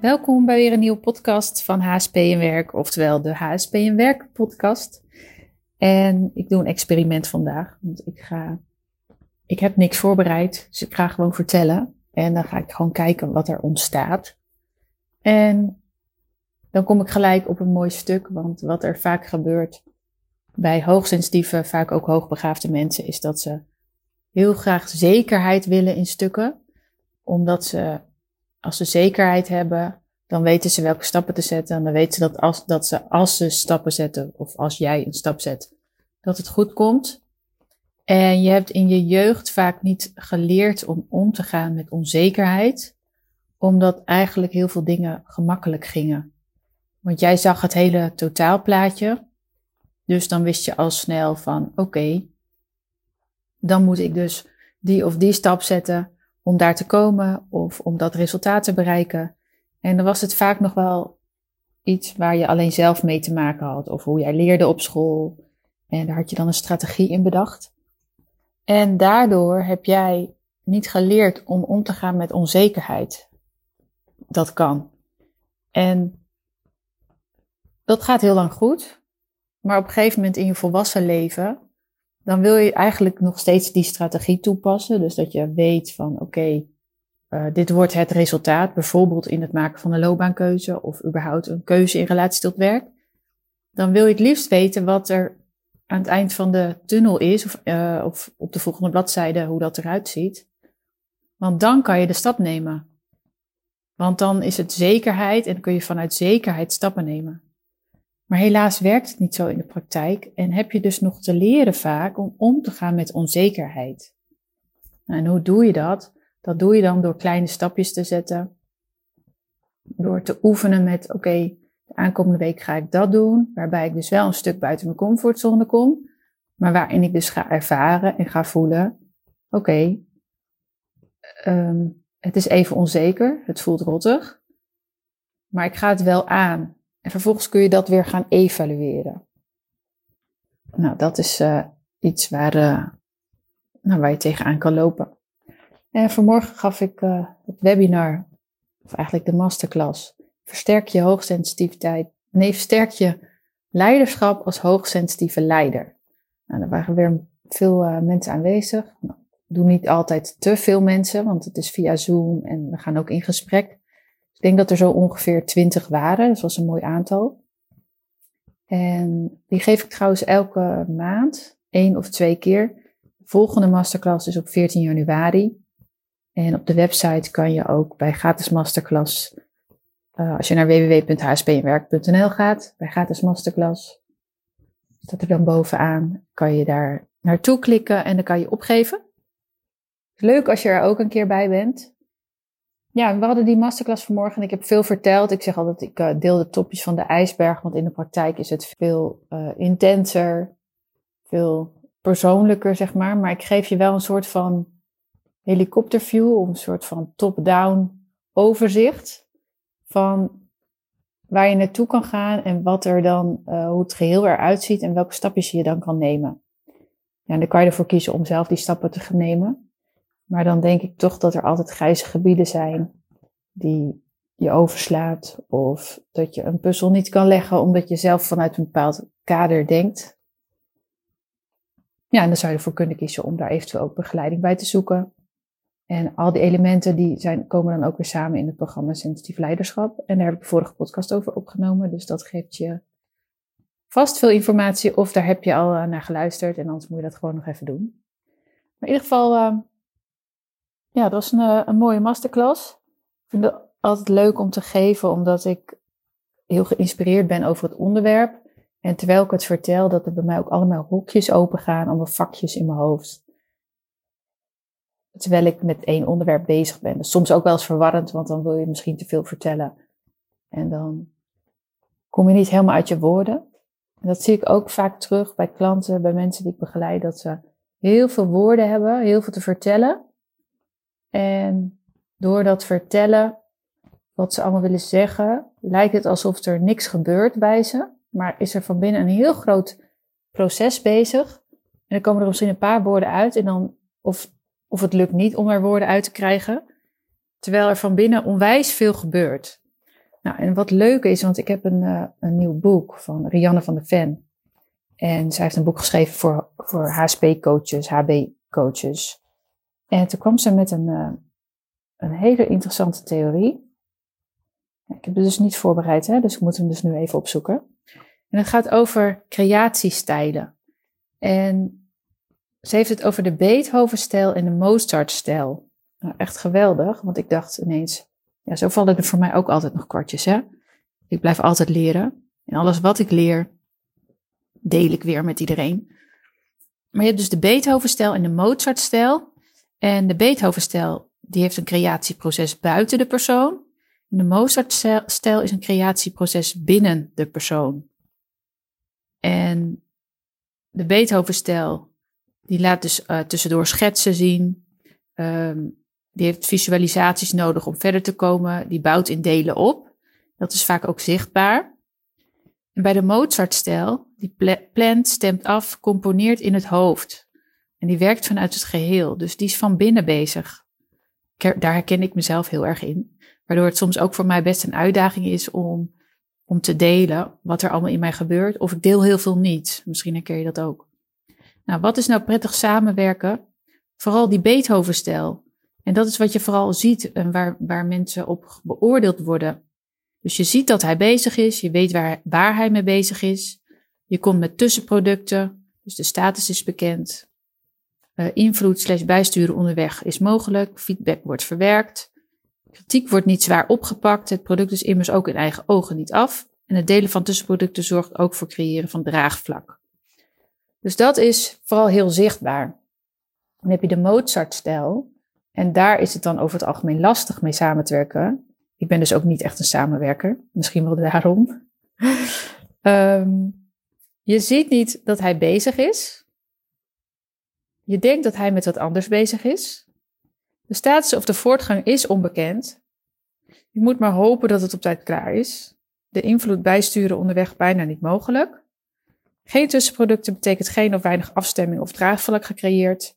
Welkom bij weer een nieuwe podcast van HSP en Werk, oftewel de HSP en Werk podcast. En ik doe een experiment vandaag, want ik ga, ik heb niks voorbereid, dus ik ga gewoon vertellen. En dan ga ik gewoon kijken wat er ontstaat. En dan kom ik gelijk op een mooi stuk, want wat er vaak gebeurt bij hoogsensitieve, vaak ook hoogbegaafde mensen, is dat ze heel graag zekerheid willen in stukken, omdat ze als ze zekerheid hebben, dan weten ze welke stappen te zetten. En dan weten ze dat als, dat ze als ze stappen zetten, of als jij een stap zet, dat het goed komt. En je hebt in je jeugd vaak niet geleerd om om te gaan met onzekerheid, omdat eigenlijk heel veel dingen gemakkelijk gingen. Want jij zag het hele totaalplaatje, dus dan wist je al snel van oké, dan moet ik dus die of die stap zetten om daar te komen of om dat resultaat te bereiken. En dan was het vaak nog wel iets waar je alleen zelf mee te maken had, of hoe jij leerde op school. En daar had je dan een strategie in bedacht. En daardoor heb jij niet geleerd om om te gaan met onzekerheid. Dat kan. En dat gaat heel lang goed. Maar op een gegeven moment in je volwassen leven dan wil je eigenlijk nog steeds die strategie toepassen. Dus dat je weet van oké, eh, dit wordt het resultaat, bijvoorbeeld in het maken van een loopbaankeuze of überhaupt een keuze in relatie tot werk. Dan wil je het liefst weten wat er aan het eind van de tunnel is, of, uh, of op de volgende bladzijde hoe dat eruit ziet. Want dan kan je de stap nemen. Want dan is het zekerheid en kun je vanuit zekerheid stappen nemen. Maar helaas werkt het niet zo in de praktijk en heb je dus nog te leren vaak om om te gaan met onzekerheid. En hoe doe je dat? Dat doe je dan door kleine stapjes te zetten. Door te oefenen met, oké, de aankomende week ga ik dat doen, waarbij ik dus wel een stuk buiten mijn comfortzone kom, maar waarin ik dus ga ervaren en ga voelen, oké, ehm, het is even onzeker, het voelt rottig, maar ik ga het wel aan. En vervolgens kun je dat weer gaan evalueren. Nou, dat is uh, iets waar, uh, nou, waar je tegenaan kan lopen. En vanmorgen gaf ik uh, het webinar, of eigenlijk de masterclass. Versterk je hoogsensitiviteit. Nee, versterk je leiderschap als hoogsensitieve leider. Nou, er waren weer veel mensen aanwezig. Nou, doe niet altijd te veel mensen, want het is via Zoom en we gaan ook in gesprek. Ik denk dat er zo ongeveer twintig waren, dat was een mooi aantal. En die geef ik trouwens elke maand, één of twee keer. De volgende masterclass is op 14 januari. En op de website kan je ook bij gratis masterclass, uh, als je naar www.hspnwerk.nl gaat, bij gratis masterclass, staat er dan bovenaan, kan je daar naartoe klikken en dan kan je opgeven. Leuk als je er ook een keer bij bent. Ja, we hadden die masterclass vanmorgen en ik heb veel verteld. Ik zeg altijd, ik uh, deel de topjes van de ijsberg, want in de praktijk is het veel uh, intenser, veel persoonlijker, zeg maar. Maar ik geef je wel een soort van helikopterview, of een soort van top-down overzicht van waar je naartoe kan gaan en wat er dan, uh, hoe het geheel eruit ziet en welke stapjes je dan kan nemen. Ja, en dan kan je ervoor kiezen om zelf die stappen te nemen. Maar dan denk ik toch dat er altijd grijze gebieden zijn die je overslaat. Of dat je een puzzel niet kan leggen omdat je zelf vanuit een bepaald kader denkt. Ja, en dan zou je ervoor kunnen kiezen om daar eventueel ook begeleiding bij te zoeken. En al die elementen die zijn, komen dan ook weer samen in het programma Sensitief Leiderschap. En daar heb ik vorige podcast over opgenomen. Dus dat geeft je vast veel informatie. Of daar heb je al eh, naar geluisterd. En anders moet je dat gewoon nog even doen. Maar in ieder geval, uh, ja, dat was een, eh, een mooie masterclass. Ik vind het altijd leuk om te geven, omdat ik heel geïnspireerd ben over het onderwerp. En terwijl ik het vertel, dat er bij mij ook allemaal hokjes open gaan, allemaal vakjes in mijn hoofd. Terwijl ik met één onderwerp bezig ben. Dus soms ook wel eens verwarrend, want dan wil je misschien te veel vertellen. En dan kom je niet helemaal uit je woorden. En dat zie ik ook vaak terug bij klanten, bij mensen die ik begeleid, dat ze heel veel woorden hebben, heel veel te vertellen. En door dat vertellen, wat ze allemaal willen zeggen, lijkt het alsof er niks gebeurt bij ze. Maar is er van binnen een heel groot proces bezig. En dan komen er misschien een paar woorden uit. En dan, of, of het lukt niet om er woorden uit te krijgen. Terwijl er van binnen onwijs veel gebeurt. Nou, en wat leuk is, want ik heb een, uh, een nieuw boek van Rianne van der Ven. En zij heeft een boek geschreven voor, voor HSP-coaches, HB-coaches. En toen kwam ze met een, uh, een hele interessante theorie. Ik heb het dus niet voorbereid, hè, dus ik moet hem dus nu even opzoeken. En het gaat over creatiestijlen. En ze heeft het over de Beethoven-stijl en de Mozart-stijl. Nou, echt geweldig, want ik dacht ineens, ja, zo vallen er voor mij ook altijd nog kwartjes, hè. Ik blijf altijd leren. En alles wat ik leer, deel ik weer met iedereen. Maar je hebt dus de Beethoven-stijl en de Mozart-stijl. En de Beethoven-stijl, die heeft een creatieproces buiten de persoon. De Mozart-stijl is een creatieproces binnen de persoon. En de Beethoven-stijl, die laat dus uh, tussendoor schetsen zien. Um, die heeft visualisaties nodig om verder te komen. Die bouwt in delen op. Dat is vaak ook zichtbaar. En bij de Mozart-stijl, die plant, stemt af, componeert in het hoofd. En die werkt vanuit het geheel. Dus die is van binnen bezig. Daar herken ik mezelf heel erg in. Waardoor het soms ook voor mij best een uitdaging is om, om te delen wat er allemaal in mij gebeurt. Of ik deel heel veel niet. Misschien herken je dat ook. Nou, wat is nou prettig samenwerken? Vooral die Beethoven-stijl. En dat is wat je vooral ziet en waar, waar mensen op beoordeeld worden. Dus je ziet dat hij bezig is, je weet waar, waar hij mee bezig is. Je komt met tussenproducten, dus de status is bekend. Uh, invloed slash bijsturen onderweg is mogelijk, feedback wordt verwerkt. Kritiek wordt niet zwaar opgepakt, het product is immers ook in eigen ogen niet af. En het delen van tussenproducten zorgt ook voor creëren van draagvlak. Dus dat is vooral heel zichtbaar. Dan heb je de Mozart-stijl. En daar is het dan over het algemeen lastig mee samen te werken. Ik ben dus ook niet echt een samenwerker. Misschien wel daarom. um, je ziet niet dat hij bezig is. Je denkt dat hij met wat anders bezig is. De status of de voortgang is onbekend. Je moet maar hopen dat het op tijd klaar is. De invloed bijsturen onderweg bijna niet mogelijk. Geen tussenproducten betekent geen of weinig afstemming of draagvlak gecreëerd.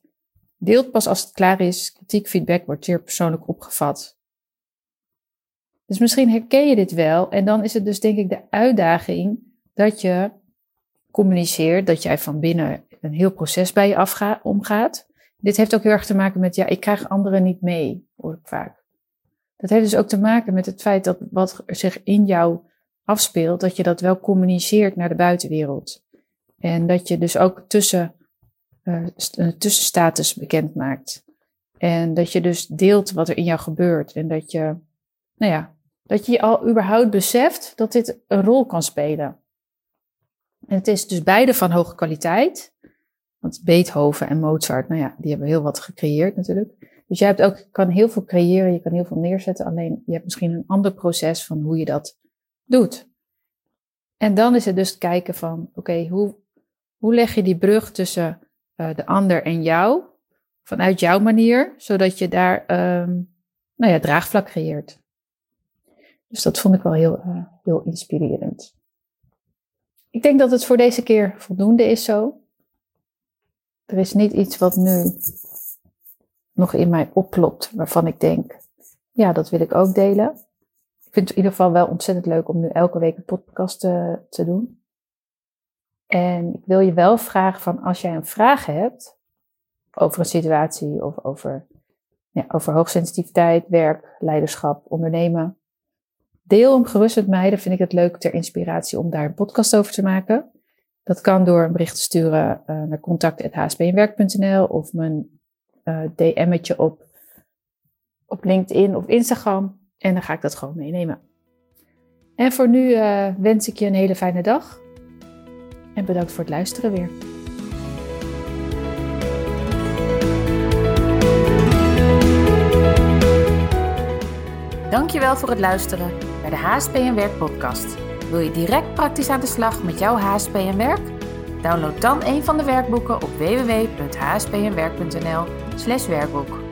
Deelt pas als het klaar is. Kritiek, feedback wordt zeer persoonlijk opgevat. Dus misschien herken je dit wel. En dan is het dus denk ik de uitdaging dat je communiceert, dat jij van binnen een heel proces bij je afga omgaat. Dit heeft ook heel erg te maken met, ja, ik krijg anderen niet mee, hoor ik vaak. Dat heeft dus ook te maken met het feit dat wat zich in jou afspeelt, dat je dat wel communiceert naar de buitenwereld. En dat je dus ook tussen uh, tussenstatus bekend maakt. En dat je dus deelt wat er in jou gebeurt. En dat je, nou ja, dat je al überhaupt beseft dat dit een rol kan spelen. En het is dus beide van hoge kwaliteit. Want Beethoven en Mozart, nou ja, die hebben heel wat gecreëerd natuurlijk. Dus jij hebt ook, kan heel veel creëren, je kan heel veel neerzetten. Alleen je hebt misschien een ander proces van hoe je dat doet. En dan is het dus kijken van, oké, hoe, hoe leg je die brug tussen uh, de ander en jou, vanuit jouw manier, zodat je daar um, nou ja, draagvlak creëert. Dus dat vond ik wel heel, uh, heel inspirerend. Ik denk dat het voor deze keer voldoende is zo. Er is niet iets wat nu nog in mij opklopt, waarvan ik denk, ja, dat wil ik ook delen. Ik vind het in ieder geval wel ontzettend leuk om nu elke week een podcast te, te doen. En ik wil je wel vragen van als jij een vraag hebt over een situatie of over, ja, over hoogsensitiviteit, werk, leiderschap, ondernemen. Deel hem gerust met mij. Dan vind ik het leuk ter inspiratie om daar een podcast over te maken. Dat kan door een bericht te sturen uh, naar contact.hspnwerk.nl of mijn uh, DM'tje op, op LinkedIn of Instagram. En dan ga ik dat gewoon meenemen. En voor nu uh, wens ik je een hele fijne dag. En bedankt voor het luisteren weer. Dankjewel voor het luisteren naar de HSP Werk podcast. Wil je direct praktisch aan de slag met jouw HSP en Werk? Download dan een van de werkboeken op www.hspnwerk.nl/werkboek.